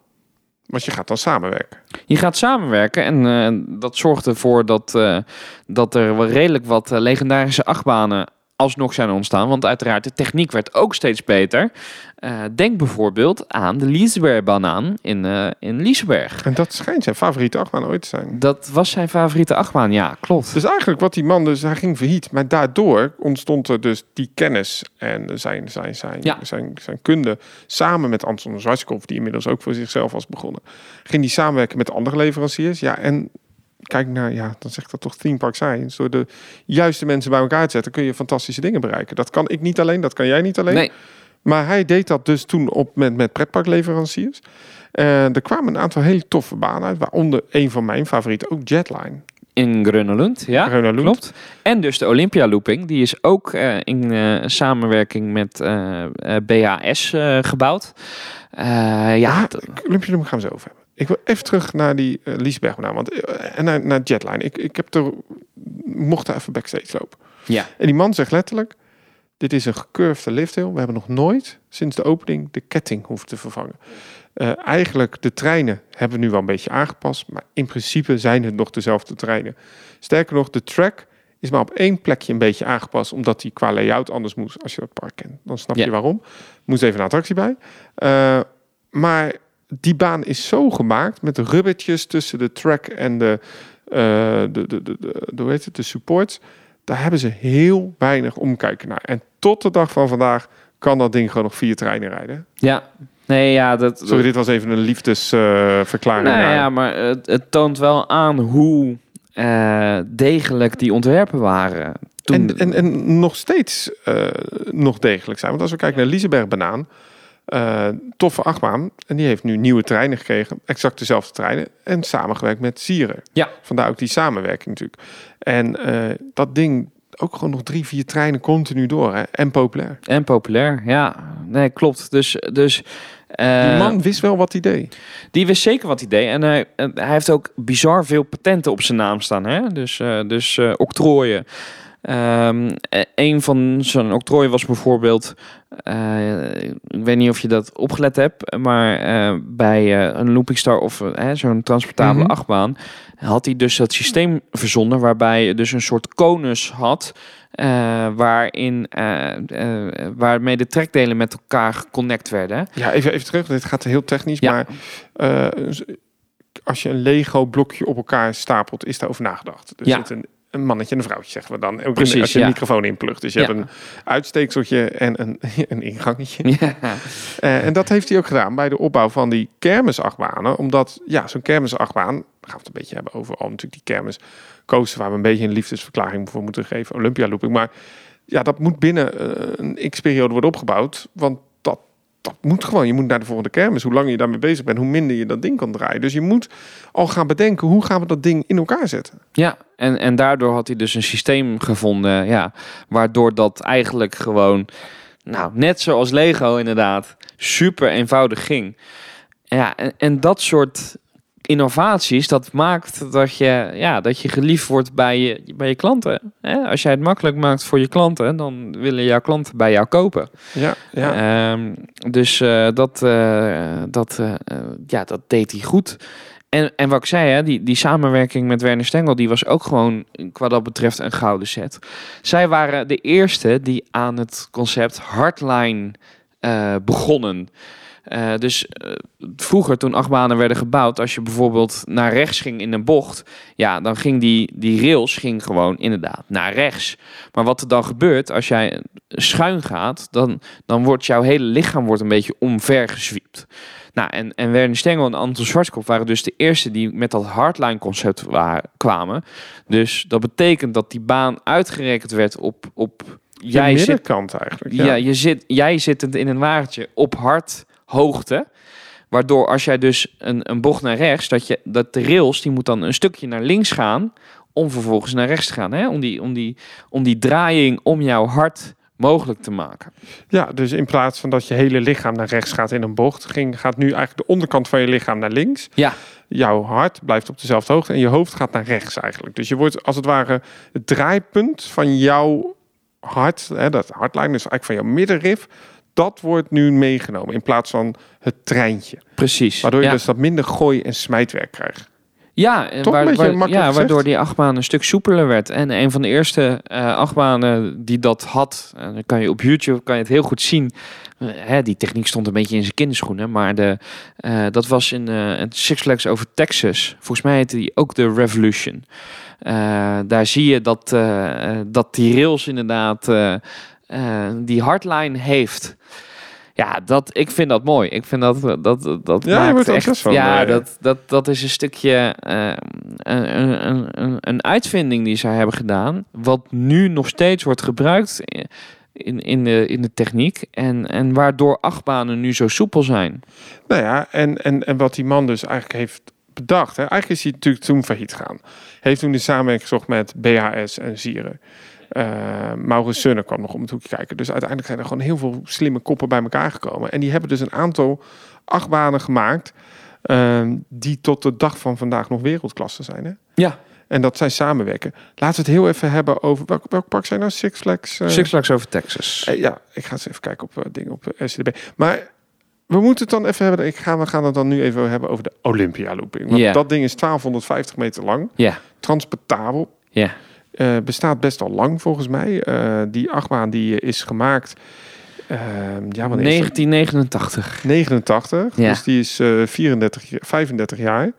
Want je gaat dan samenwerken. Je gaat samenwerken en eh, dat zorgt ervoor dat, eh, dat er wel redelijk wat eh, legendarische achtbanen alsnog zijn ontstaan. Want uiteraard, de techniek werd ook steeds beter. Eh, denk bijvoorbeeld aan de Liesberg-banaan in, eh in Liesberg. En dat schijnt zijn favoriete achtbaan ooit te zijn. Dat was zijn favoriete achtbaan, ja, klopt. Dus eigenlijk wat die man dus, hij ging failliet. Maar daardoor ontstond er dus die kennis en zijn, zijn, zijn, Ja. zijn, zijn kunde. Samen met Anton Zwartskopf, die inmiddels ook voor zichzelf was begonnen. Ging die samenwerken met andere leveranciers. Ja, en kijk naar, ja, dan zegt dat toch theme park science. Door de juiste mensen bij elkaar te zetten, kun je fantastische dingen bereiken. Dat kan ik niet alleen, dat kan jij niet alleen. Nee, Maar hij deed dat dus toen op met, met pretparkleveranciers. Eh, er kwamen een aantal hele toffe banen uit, waaronder een van mijn favorieten, ook Jetline. in Grönelund, ja. Klopt. En dus de Olympia Looping, die is ook eh, in eh, samenwerking met BAS eh, gebouwd. Eh, ja, Ah, Olympiadom gaan we zo over hebben. Ik wil even terug naar die uh, Liesberg want eh, en naar, naar Jetline. Ik, ik heb er mocht daar even backstage lopen. ja. En die man zegt letterlijk: dit is een gecurvede lifthill. We hebben nog nooit sinds de opening de ketting hoeven te vervangen. Eh, eigenlijk de treinen hebben we nu wel een beetje aangepast, maar in principe zijn het nog dezelfde treinen. Sterker nog, de track is maar op één plekje een beetje aangepast, omdat die qua layout anders moest. Als je dat park kent, dan snap Ja. je waarom. Moest even een attractie bij. Maar die baan is zo gemaakt met de rubbertjes tussen de track en de, eh, de, de, de, de, de, hoe heet het, de supports. Daar hebben ze heel weinig omkijken naar. En tot de dag van vandaag kan dat ding gewoon nog vier treinen rijden. ja. Nee, ja, dat... Sorry, dit was even een liefdesverklaring. Nou naar- ja, maar het, het toont wel aan hoe eh, degelijk die ontwerpen waren. Toen, En, en, en nog steeds eh, nog degelijk zijn. Want als we kijken naar Liseberg Banaan, eh, toffe achtbaan. En die heeft nu nieuwe treinen gekregen. Exact dezelfde treinen. En samengewerkt met Sieren. Ja. Vandaar ook die samenwerking natuurlijk. En eh, dat ding, ook gewoon nog drie, vier treinen continu door. Hè? En populair. En populair, ja. Nee, klopt. Dus... dus eh, Die man wist wel wat hij deed. Die wist zeker wat hij deed. En hij, hij heeft ook bizar veel patenten op zijn naam staan. Hè? Dus, eh, dus eh, octrooien. Ehm, eh, een van zijn octrooien was bijvoorbeeld... eh, ik weet niet of je dat opgelet hebt... maar eh, bij eh, een Looping Star of zo'n transportabele Mhm. achtbaan... had hij dus dat systeem verzonnen... waarbij je dus een soort konus had... waarin, waarmee de trekdelen met elkaar geconnect werden. Ja, even, even terug. Dit gaat heel technisch. Ja. Maar als je een Lego blokje op elkaar stapelt, is daarover nagedacht. Er Ja. zit een, een mannetje en een vrouwtje, zeggen we dan. Ook Precies, als je ja. een microfoon inplugt. Dus je Ja. hebt een uitsteekseltje en een, een ingangetje. Ja. Eh, en dat heeft hij ook gedaan bij de opbouw van die kermisachtbanen. Omdat, ja, zo'n kermisachtbaan... Dan gaan we het een beetje hebben over al natuurlijk die kermis coaster... waar we een beetje een liefdesverklaring voor moeten geven. Olympia looping. Maar ja, dat moet binnen eh, een x-periode worden opgebouwd. Want dat, moet gewoon. Je moet naar de volgende kermis. Hoe langer je daarmee bezig bent, hoe minder je dat ding kan draaien. Dus je moet al gaan bedenken... hoe gaan we dat ding in elkaar zetten? Ja, en, en daardoor had hij dus een systeem gevonden, ja, waardoor dat eigenlijk gewoon, nou, net zoals Lego inderdaad, super eenvoudig ging. Ja, en, en dat soort innovaties, dat maakt dat je, ja, dat je geliefd wordt bij je, bij je klanten. Hè? Als jij het makkelijk maakt voor je klanten, dan willen jouw klanten bij jou kopen. Ja, ja. Ehm, dus eh, dat, eh, dat, eh, ja, dat deed hij goed. En, en wat ik zei, hè, die, die samenwerking met Werner Stengel, die was ook gewoon qua dat betreft een gouden set. Zij waren de eerste die aan het concept Hardline begonnen. Eh, dus eh, vroeger, toen achtbanen werden gebouwd, als je bijvoorbeeld naar rechts ging in een bocht, ja, dan ging die, die rails ging gewoon inderdaad naar rechts. Maar wat er dan gebeurt als jij schuin gaat, dan, dan wordt jouw hele lichaam wordt een beetje omvergezwiept. Nou, en, en Werner Stengel en Anton Schwarzkopf waren dus de eerste die met dat hardline concept wa- kwamen. Dus dat betekent dat die baan uitgerekend werd op, op jij zit, middenkant eigenlijk. ja. Ja. je zit, jij zit het in een wagentje op harthoogte. Waardoor als jij dus een, een bocht naar rechts, dat, je, dat de rails, die moet dan een stukje naar links gaan. Om vervolgens naar rechts te gaan. Hè? Om, die, om, die, om die draaiing om jouw hart mogelijk te maken. ja, dus in plaats van dat je hele lichaam naar rechts gaat in een bocht, ging, gaat nu eigenlijk de onderkant van je lichaam naar links. Ja. Jouw hart blijft op dezelfde hoogte en je hoofd gaat naar rechts eigenlijk. Dus je wordt als het ware het draaipunt van jouw hart, hè, dat hartlijn, dus eigenlijk van jouw middenrif, dat wordt nu meegenomen in plaats van het treintje. Precies. Waardoor je ja. dus dat minder gooi- en smijtwerk krijgt. Ja, eh, Toch waar- waar- ja waardoor die achtbaan een stuk soepeler werd. En een van de eerste eh, achtbanen die dat had, en dan kan je op YouTube kan je het heel goed zien. Eh, hè, die techniek stond een beetje in zijn kinderschoenen, maar de, eh, dat was in eh, het Six Flags over Texas. Volgens mij heette die ook de Revolution. Eh, daar zie je dat, eh, eh, dat die rails inderdaad eh, eh, die hardline heeft. Ja, dat, ik vind dat mooi. Ik vind dat dat dat, dat Ja, je maakt wordt echt. van, ja, eh. dat, dat, dat is een stukje eh, een, een, een, een uitvinding die zij hebben gedaan, wat nu nog steeds wordt gebruikt in, in, de, in de techniek en, en waardoor achtbanen nu zo soepel zijn. Nou ja, en, en, en wat die man dus eigenlijk heeft bedacht. Hè, eigenlijk is hij natuurlijk toen failliet gegaan. Heeft toen de samenwerking gezocht met BHS en Zieren. Eh Maurits Sunne kwam nog om het hoekje kijken. Dus uiteindelijk zijn er gewoon heel veel slimme koppen bij elkaar gekomen. En die hebben dus een aantal achtbanen gemaakt... eh, die tot de dag van vandaag nog wereldklasse zijn. Hè? Ja. En dat zijn samenwerken. Laten we het heel even hebben over... Welk, welk park zijn nou? Six Flags? eh, Six Flags over Texas. eh, ja, ik ga eens even kijken op dingen op SCDB. Maar we moeten het dan even hebben. Ik ga, we gaan het dan nu even hebben over de Olympia looping. Want dat ding is 1250 meter lang. Ja. Transportabel. Ja. Eh, bestaat best al lang volgens mij. Eh, die achtbaan die is gemaakt. eh, ja, wanneer is het? 1989. 89. Ja. Dus die is eh 34, jaar- 35 jaar.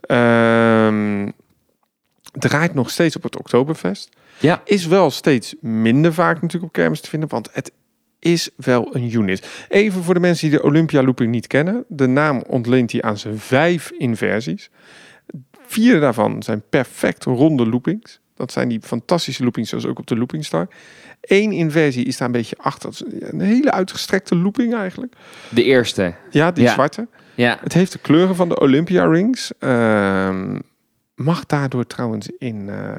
Ehm, draait nog steeds op het Oktoberfest. Ja. Is wel steeds minder vaak natuurlijk op kermis te vinden, want het is wel een unit. Even voor de mensen die de Olympia looping niet kennen. De naam ontleent hij aan zijn vijf inversies. Vier daarvan zijn perfect ronde loopings. Dat zijn die fantastische loopings zoals ook op de Loopingstar. Eén inversie is daar een beetje achter. Dat is een hele uitgestrekte looping eigenlijk. De eerste. Ja, die Ja. zwarte. Ja. Het heeft de kleuren van de Olympia Rings. Ehm, mag daardoor trouwens in... eh,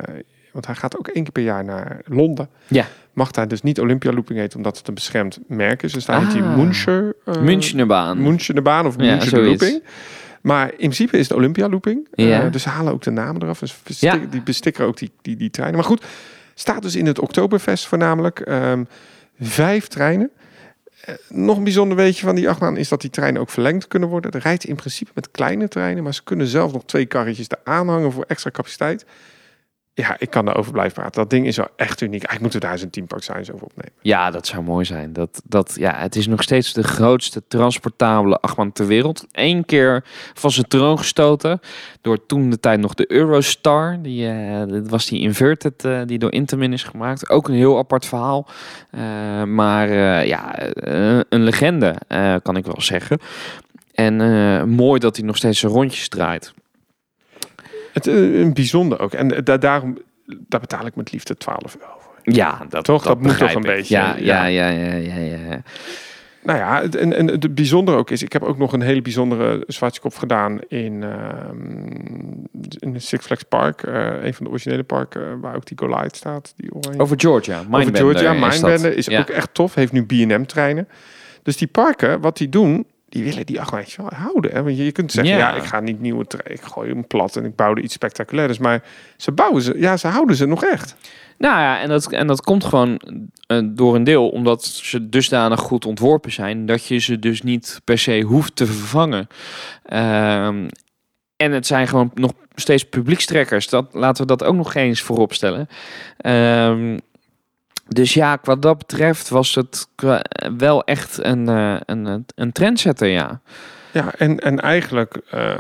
want hij gaat ook één keer per jaar naar Londen. Ja. Mag daar dus niet Olympia Looping heet, omdat het een beschermd merk is. Dus daar heet hij Ah. Muncher... uh, Münchenerbaan. München de baan of Ja, München de zoiets. Maar in principe is het Olympia Looping. Eh, dus ze halen ook de namen eraf. Dus Ja. die bestikken ook die, die, die treinen. Maar goed, staat dus in het Oktoberfest voornamelijk. Ehm, vijf treinen. Eh, nog een bijzonder weetje van die achtbaan is dat die treinen ook verlengd kunnen worden. Er rijdt in principe met kleine treinen, maar ze kunnen zelf nog twee karretjes eraan hangen voor extra capaciteit. Ja, ik kan daarover blijven praten. Dat ding is wel echt uniek. Eigenlijk moeten we daar eens een teampark zijn over opnemen. Ja, dat zou mooi zijn. Dat, dat, ja, het is nog steeds de grootste transportabele achtbaan ter wereld. Eén keer van zijn troon gestoten door toen de tijd nog de Eurostar. Die, eh, dat was die inverted eh, die door Intamin is gemaakt. Ook een heel apart verhaal. Eh, maar ja, een legende kan ik wel zeggen. En mooi dat hij nog steeds zijn rondjes draait. Het eh, een bijzonder ook. En eh, da daarom daar betaal ik met liefde 12 euro voor. Ja, dat, Toch? Dat moet toch een beetje, Ja, ja. ja, ja, ja, ja, ja. Nou ja, het- en, en het bijzondere ook is, ik heb ook nog een hele bijzondere Zwartskop gedaan in, ehm in de Six Flags Park. eh, een van de originele parken waar ook die Goliath staat. Die oranje. Over Georgia. Over Mindbender Georgia, is. Mindbender is Ja. ook echt tof. Heeft nu B&M treinen. Dus die parken, wat die doen, die willen die achtbaantjes wel houden. Hè? Want je, je kunt zeggen, ja. Ja. ik ga niet nieuwe. Ik gooi hem plat en ik bouw er iets spectaculairs. Maar ze bouwen ze, ja, ze houden ze nog echt. Nou ja, en dat, en dat komt gewoon eh, door een deel omdat ze dusdanig goed ontworpen zijn dat je ze dus niet per se hoeft te vervangen. Ehm, en het zijn gewoon nog steeds publiekstrekkers. Dat, laten we dat ook nog eens voorop stellen. Dus ja, wat dat betreft was het wel echt een, eh, een, een trendsetter, ja. Ja, en, en eigenlijk, eh,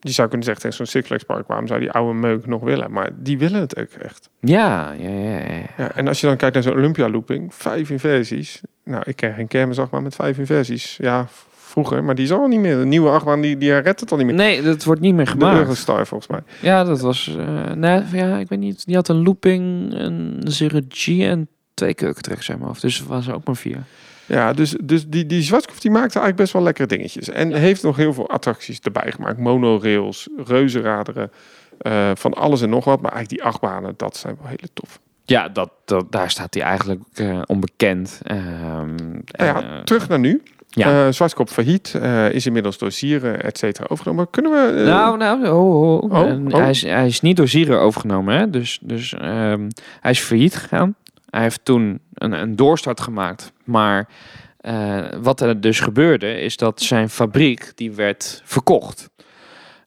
je zou kunnen zeggen tegen zo'n Six Park, waarom zou die oude meuk nog willen? Maar die willen het ook echt. Ja, ja, ja. ja. Ja, en als je dan kijkt naar zo'n Olympia looping, vijf inversies. Nou, ik ken geen kermisachtbaan met vijf inversies. Ja, vroeger, maar die is al niet meer. De nieuwe achtbaan, die, die redt het al niet meer. Nee, dat wordt niet meer de gemaakt. Eurostar volgens mij. Ja, dat was. eh nee, ja, ik weet niet. Die had een looping, een Zero G en twee kurkentrekkers uit mijn hoofd. Dus het was ook maar vier. Ja, dus, dus die, die Zwartkopf die maakte eigenlijk best wel lekkere dingetjes. En heeft nog heel veel attracties erbij gemaakt. Monorails, reuzenraderen, eh, van alles en nog wat. Maar eigenlijk die achtbanen, dat zijn wel hele tof. Ja, dat, dat, daar staat hij eigenlijk eh, onbekend. Nou ja, eh, terug naar nu. Ja. Zwartkop failliet, is inmiddels door Sieren, et cetera, overgenomen. Kunnen we... Nou, nou, oh, oh, oh. Oh, oh. Hij, is, hij is niet door Zieren overgenomen. Hè? Dus, dus ehm, hij is failliet gegaan. Hij heeft toen een, een doorstart gemaakt. Maar eh, wat er dus gebeurde, is dat zijn fabriek die werd verkocht.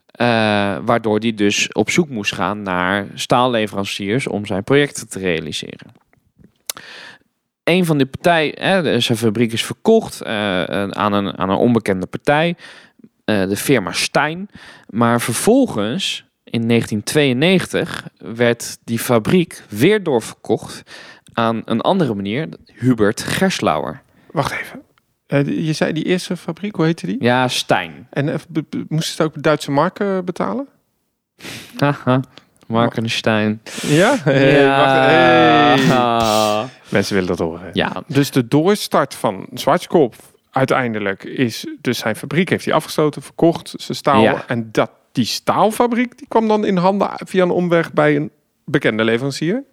Eh, waardoor hij dus op zoek moest gaan naar staalleveranciers om zijn projecten te realiseren. Een van die partijen, de- zijn fabriek is verkocht eh, aan, een, aan een onbekende partij, de firma Stein. Maar vervolgens, in 1992, werd die fabriek weer doorverkocht aan een andere meneer, Hubert Gerslauer. Wacht even. Eh, je zei die eerste fabriek, hoe heette die? Ja, Stein. En eh, moesten ze het ook Duitse marken betalen? Haha, Markenstein. Ja? Ja. Mensen willen dat horen. Ja, Dus de doorstart van Zwartkop uiteindelijk is... Dus zijn fabriek heeft hij afgestoten, verkocht, zijn staal. Ja. En dat, die staalfabriek die kwam dan in handen via een omweg bij een bekende leverancier.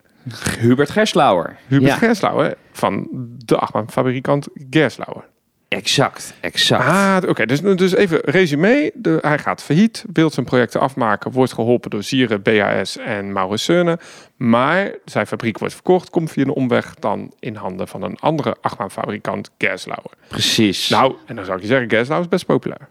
Hubert Gerslauer. Hubert Ja, Gerslauer van de achtbaanfabrikant Gerslauer. exact, exact. Ah, oké. dus, dus even resume. De, hij gaat failliet, wil zijn projecten afmaken, wordt geholpen door Sieren, BAS en Maurits Seune. Maar zijn fabriek wordt verkocht, komt via een omweg dan in handen van een andere achtbaanfabrikant, Gerslauer. Precies. Nou, en dan zou ik je zeggen, Gerslauer is best populair.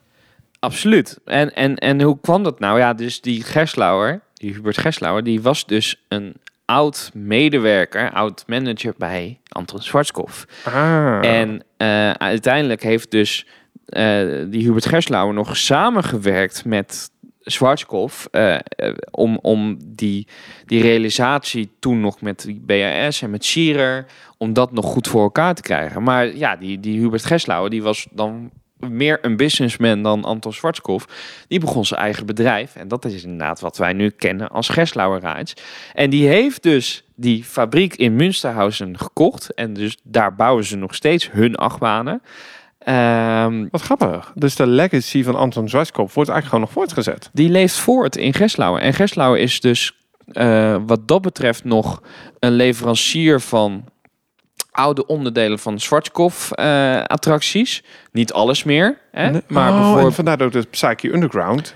Absoluut. En, en, en hoe kwam dat nou? Ja, dus die Gerslauer, die Hubert Gerslauer, die was dus een oud medewerker, oud manager bij Anton Schwarzkopf. Ah. En eh, uiteindelijk heeft dus eh, die Hubert Gerslauer nog samengewerkt met Schwarzkopf eh, om, om die, die realisatie toen nog met die BAS en met Schierer, om dat nog goed voor elkaar te krijgen. Maar ja, die, die Hubert Gerslauer, die was dan meer een businessman dan Anton Schwarzkopf. Die begon zijn eigen bedrijf. En dat is inderdaad wat wij nu kennen als Gerslauer Rides. En die heeft dus die fabriek in Münsterhausen gekocht. En dus daar bouwen ze nog steeds hun achtbanen. Ehm, Wat grappig. Dus de legacy van Anton Zwartkop wordt eigenlijk gewoon nog voortgezet. die leeft voort in Gerslauer. En Gerslauer is dus eh, wat dat betreft nog een leverancier van oude onderdelen van Schwarzkopf eh, attracties. Niet alles meer, hè? Nee. maar oh, bijvoorbeeld vandaar ook de Psyche Underground.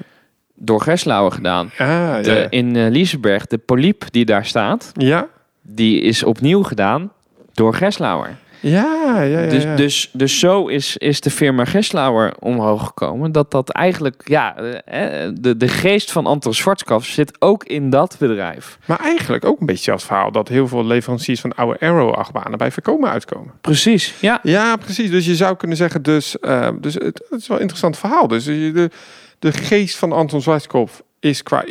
door Gerslauer gedaan. Ah, De, ja. in eh Liseberg, de poliep die daar staat, Ja, die is opnieuw gedaan door Gerslauer. Ja, ja. ja, Dus, dus, dus zo is, is de firma Gerslauer omhoog gekomen. Dat dat eigenlijk, ja, eh, eh, de, de geest van Anton Schwarzkopf zit ook in dat bedrijf. Maar eigenlijk ook een beetje als verhaal dat heel veel leveranciers van oude Arrow-achtbanen bij Verkomen uitkomen. Precies, ja. Ja, precies. Dus je zou kunnen zeggen, dus, eh, dus het, het is wel een interessant verhaal. Dus de, de geest van Anton Zwartkopf is qua,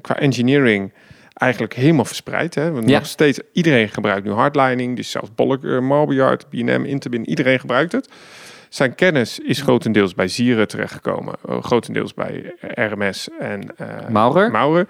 qua engineering eigenlijk helemaal verspreid. Hè? Want Ja. Nog steeds, iedereen gebruikt nu hardlining. Dus zelfs Bolk, uh, B&M, Interbin, iedereen gebruikt het. Zijn kennis is grotendeels bij Zieren terechtgekomen. eh, grotendeels bij RMS en eh, Maurer? Maurer.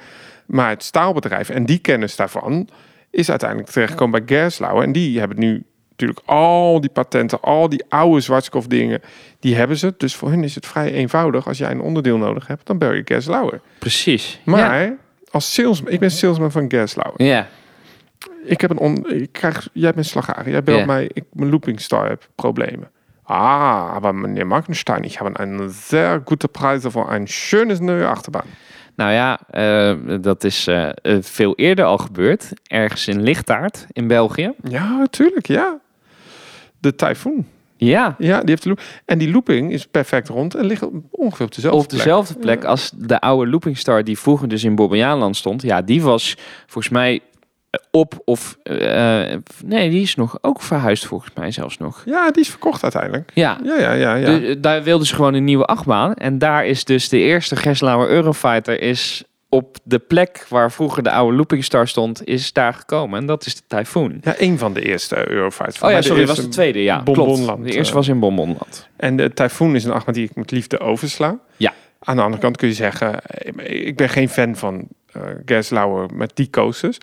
Maar het staalbedrijf en die kennis daarvan is uiteindelijk terechtgekomen bij Gerslauer. En die hebben nu natuurlijk al die patenten, al die oude Zwartskoff dingen, die hebben ze. Dus voor hun is het vrij eenvoudig. Als jij een onderdeel nodig hebt, dan bel je Gerslauer. Precies. Maar als salesman, ik ben salesman van Gerslauer. Ja, Ik heb een on, ik krijg, jij bent slagaar. Jij belt Ja. mij, ik mijn looping star heb problemen. Ah, aber meneer Markenstein, ich habe einen sehr gute Preise voor een schönes neue Achterbaan. nou ja, eh, dat is eh, eh, veel eerder al gebeurd. Ergens in Lichtaard in België. Ja, natuurlijk, ja. De Typhoon. Ja, Ja, die heeft de loop. En die looping is perfect rond en ligt op- ongeveer op dezelfde op dezelfde plek als de oude Looping Star die vroeger dus in Bobbejaanland stond. Ja, die was volgens mij eh, op of... eh, nee, die is nog ook verhuisd volgens mij zelfs nog. plek. Ja, die is verkocht uiteindelijk. Ja, Ja, ja, ja. ja. Daar wilden ze gewoon een nieuwe achtbaan. En daar is dus de eerste Geslauer Eurofighter is op de plek waar vroeger de oude Looping Star stond, is daar gekomen. En dat is de Typhoon. ja, een van de eerste Eurofights. Oh ja, sorry, dat eerste- was de tweede. Ja, Bonbonland, klopt. De eerste eh. was in Bonbonland. En de Typhoon is een achtbaan die ik met liefde oversla. Ja. Aan de andere kant kun je zeggen, eh, ik ben geen fan van Gerslauer met die coasters.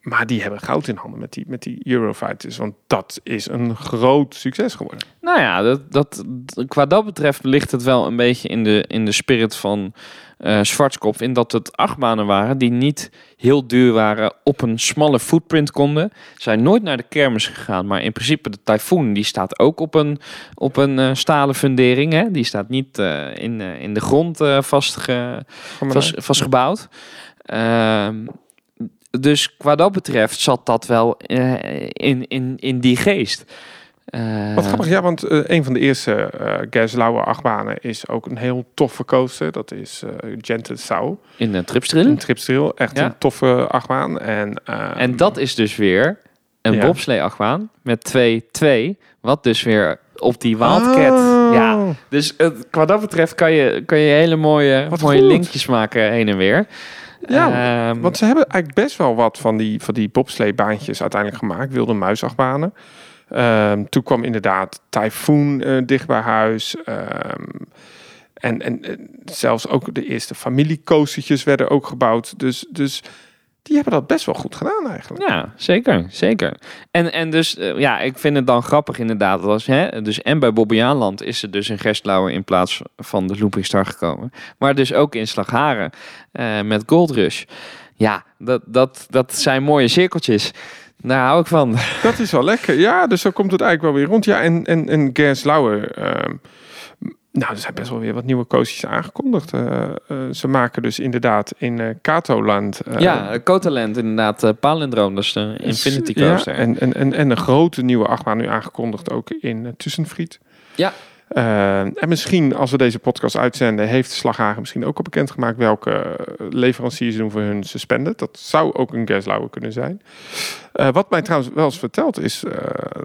Maar die hebben goud in handen met die, met die Eurofighters. Want dat is een groot succes geworden. Nou ja, dat, dat, qua dat betreft ligt het wel een beetje in de, in de spirit van uh, Schwarzkopf. In dat het achtbanen waren die niet heel duur waren, op een smalle footprint konden. Zijn nooit naar de kermis gegaan, maar in principe de Typhoon die staat ook op een, op een uh, stalen fundering. Hè? Die staat niet uh, in, in de grond vastge, vast, vastgebouwd. Ehm, dus qua dat betreft zat dat wel in, in, in die geest. Uh, Wat grappig, ja, want uh, een van de eerste uh, Gerstlauer achtbanen is ook een heel toffe coaster. Dat is uh, Gentle Sau. In de Tripstril? In Tripstril, echt ja. een toffe achtbaan. En, en dat is dus weer een ja. bobslee achtbaan met 2-2. Wat dus weer op die Wildcat. Oh. Ja, dus qua dat betreft kan je, kan je hele mooie, mooie linkjes maken heen en weer. Ja, um, want ze hebben eigenlijk best wel wat van die, van die bobsleebaantjes uiteindelijk gemaakt. Wilde muisachtbanen. Um, toen kwam inderdaad Typhoon uh, dicht bij huis. Um, en, en, zelfs ook de eerste familiecoastertjes werden ook gebouwd. Dus, dus die hebben dat best wel goed gedaan eigenlijk. Ja, zeker, zeker. En, en dus, uh, ja, ik vind het dan grappig inderdaad. Als, hè, dus en bij Bobbejaanland is er dus een Gerstlauer in plaats van de Looping Star gekomen. Maar dus ook in Slagharen uh, met Gold Rush. Ja, dat, dat, dat zijn mooie cirkeltjes. Daar hou ik van. Dat is wel lekker. Ja, dus zo komt het eigenlijk wel weer rond. Ja, en, en, en Gers Lauer. Uh, nou, er zijn best wel weer wat nieuwe coaches aangekondigd. Uh, uh, ze maken dus inderdaad in uh, Katoland. ja, Kotaland inderdaad. Uh, Palindroom, dat is de Infinity Coaster. Ja, en, en, en, en een grote nieuwe achtbaan nu aangekondigd ook in Tussenfried. Ja. En misschien als we deze podcast uitzenden, heeft Slaghagen misschien ook al bekendgemaakt welke leveranciers doen voor hun suspended. Dat zou ook een Gerslauer kunnen zijn. Wat mij trouwens wel eens verteld is,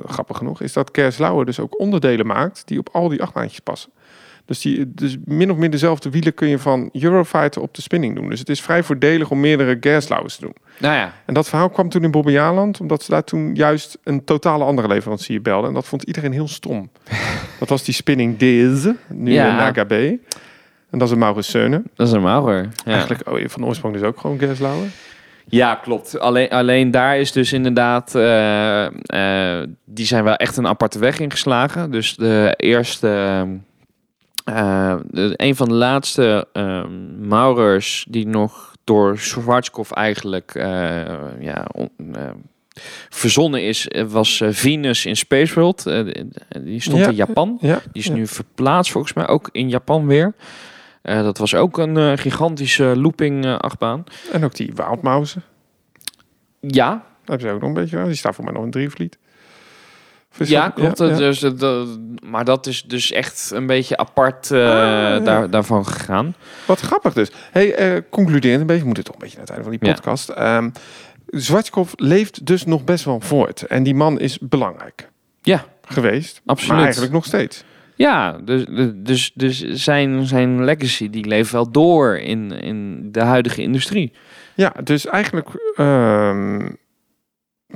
grappig genoeg, is dat Gerslauer dus ook onderdelen maakt die op al die achtbaantjes passen. Dus, die, dus min of meer dezelfde wielen kun je van Eurofighter op de spinning doen. Dus het is vrij voordelig om meerdere Gerslauers te doen. Nou ja. En dat verhaal kwam toen in Bobbejaanland, omdat ze daar toen juist een totale andere leverancier belden. En dat vond iedereen heel stom. dat was die spinning deze, nu ja. in Naga B. En dat is een Maurus Seune. Dat is een Maurer. Ja. Eigenlijk oh, van oorsprong dus ook gewoon Gerslauer. Ja, klopt. Alleen, alleen daar is dus inderdaad, uh, uh, die zijn wel echt een aparte weg ingeslagen. Dus de eerste, uh, de, een van de laatste Maurers die nog door Schwarzkopf eigenlijk ja, on, verzonnen is, was Venus in Space World. die stond Ja, in Japan. Ja, Die is ja. nu verplaatst volgens mij ook in Japan weer. Eh, dat was ook een eh, gigantische looping eh, achtbaan. En ook die Wildmausen. Ja, Daar hebben ze ook nog een beetje aan. Die staat voor mij nog een drievliet. Ja, klopt. ja, ja. Dus, dat- dat- maar dat is dus echt een beetje apart eh, ja. daar, daarvan gegaan. Wat grappig dus. Hey, eh concluderend een beetje, we moeten toch een beetje naar het einde van die podcast. Zwartkopf leeft dus nog best wel voort. En die man is belangrijk Ja, geweest. Absoluut. Maar eigenlijk nog steeds. ja dus, dus, dus zijn, zijn legacy die leeft wel door in, in de huidige industrie. Ja, dus eigenlijk... ehm,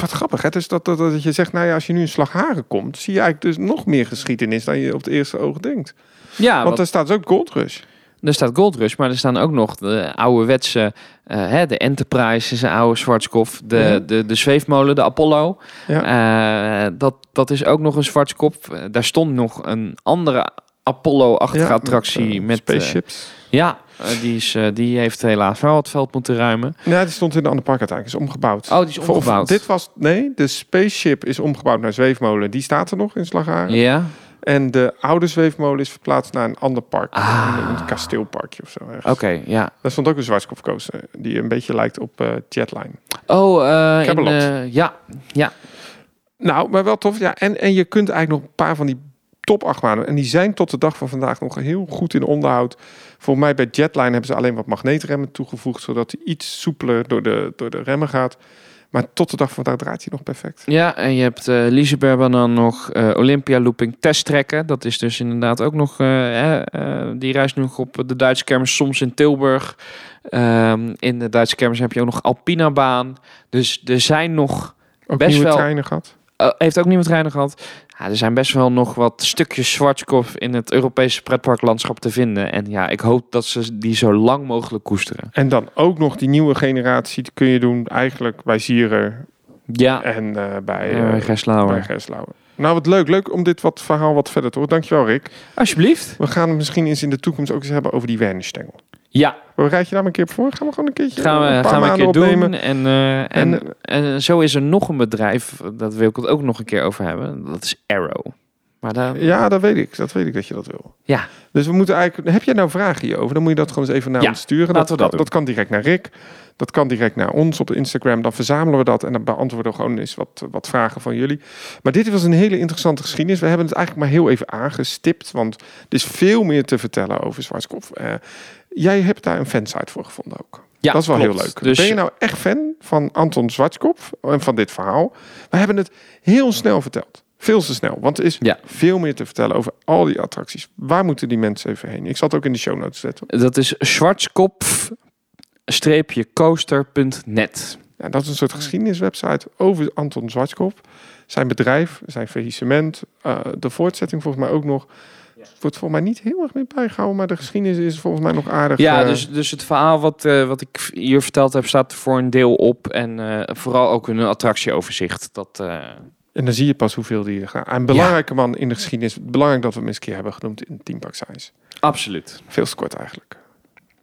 wat grappig, hè? Dus dat, dat, dat je zegt, nou ja, als je nu in Slagharen komt... zie je eigenlijk dus nog meer geschiedenis dan je op het eerste oog denkt. Ja, Want er staat dus ook Gold Rush. er staat Gold Rush, maar er staan ook nog de ouderwetse... eh hè, de Enterprise is een oude Schwarzkopf. De, Ja. de, de zweefmolen, de Apollo. Ja. Eh, dat, dat is ook nog een Schwarzkopf. Eh, daar stond nog een andere Apollo-achtige Ja, attractie. Met, eh, spaceships. Ja, eh, die, is, eh, die heeft helaas wel het veld moeten ruimen. Ja, die stond in de andere park uiteindelijk. Is omgebouwd. Oh, die is of omgebouwd. dit was... Nee, de spaceship is omgebouwd naar zweefmolen. Die staat er nog in Slagharen. Ja, En de oude zweefmolen is verplaatst naar een ander park. Ah. Een, een kasteelparkje of zo. oké, ja. Daar stond ook een zwartkopfcoaster. Die een beetje lijkt op eh, Jetline. Oh, eh, in, ja, ja. Nou, maar wel tof. Ja, en, en je kunt eigenlijk nog een paar van die top achtbanen. En die zijn tot de dag van vandaag nog heel goed in onderhoud. Volgens mij bij Jetline hebben ze alleen wat magneetremmen toegevoegd. Zodat hij iets soepeler door de, door de remmen gaat. Maar tot de dag van vandaag draait hij nog perfect. Ja, en je hebt eh Liseberg dan nog eh, Olympia Looping testtrekken. Dat is dus inderdaad ook nog... eh, die reist nu nog op de Duitse kermis, soms in Tilburg. Ehm, in de Duitse kermis heb je ook nog Alpina baan. Dus er zijn nog... Ook Best nieuwe wel. treinen gehad. eh, heeft ook nieuwe treinen gehad. Ja, er zijn best wel nog wat stukjes Schwarzkopf in het Europese pretparklandschap te vinden. En ja, ik hoop dat ze die zo lang mogelijk koesteren. En dan ook nog die nieuwe generatie kun je doen eigenlijk bij Zierer Ja, en eh, bij, uh, eh Gerslauer. bij Gerslauer. Nou, wat leuk. Leuk om dit wat verhaal wat verder te horen. Dankjewel, Rick. Alsjeblieft. We gaan het misschien eens in de toekomst ook eens hebben over die Wernerstengel. Ja, Bereid je daar maar een keer op voor? Gaan we gewoon een keertje gaan we, een paar gaan we een keer opnemen. doen. En, eh, en, En, en, zo is er nog een bedrijf, dat wil ik het ook nog een keer over hebben. Dat is Arrow. Maar daar, Ja, dat weet ik. Dat weet ik dat je dat wil. Ja. Dus we moeten eigenlijk... Heb jij nou vragen hierover? Dan moet je dat gewoon eens even naar Ja, ons sturen. laten we dat kan, doen. dat kan direct naar Rick. Dat kan direct naar ons op Instagram. Dan verzamelen we dat en dan beantwoorden we gewoon eens wat, wat vragen van jullie. Maar dit was een hele interessante geschiedenis. We hebben het eigenlijk maar heel even aangestipt. Want er is veel meer te vertellen over Zwartskopf. Eh, jij hebt daar een fansite voor gevonden ook. ja, dat is wel klopt. heel leuk. Dus Ben je nou echt fan van Anton Zwartskopf en van dit verhaal? We hebben het heel snel verteld. Veel te snel. Want er is Ja. veel meer te vertellen over al die attracties. Waar moeten die mensen even heen? Ik zal het ook in de show notes zetten. dat is schwarzkopf-coaster.net. Ja, dat is een soort geschiedeniswebsite over Anton Zwartskopf. Zijn bedrijf, zijn faillissement. eh, de voortzetting volgens mij ook nog. Wordt volgens mij niet heel erg meer bijgehouden. Maar de geschiedenis is volgens mij nog aardig. Ja, eh, dus, dus het verhaal wat, eh, wat ik hier verteld heb, staat voor een deel op. En eh, vooral ook een attractieoverzicht. Dat, eh, En dan zie je pas hoeveel die er gaan. Een belangrijke man in de geschiedenis. Belangrijk dat we hem eens een keer hebben genoemd in Team Park Science. absoluut. Veel te kort eigenlijk.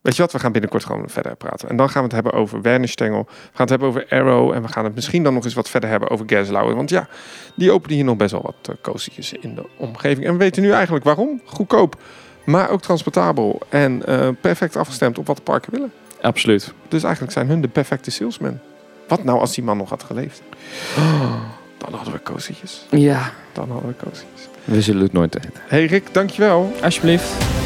Weet je wat, we gaan binnenkort gewoon verder praten. En dan gaan we het hebben over Werner Stengel. We gaan het hebben over Arrow. En we gaan het misschien dan nog eens wat verder hebben over Gerslauer. Want ja, die openen hier nog best wel wat uh, coastertjes in de omgeving. En we weten nu eigenlijk waarom. Goedkoop, maar ook transportabel. En eh, perfect afgestemd op wat de parken willen. Absoluut. Dus eigenlijk zijn hun de perfecte salesman. Wat nou als die man nog had geleefd? Oh, dan hadden we coastertjes. Ja, Dan hadden we coastertjes. we zullen het nooit weten. Hey Rick, dankjewel. Alsjeblieft.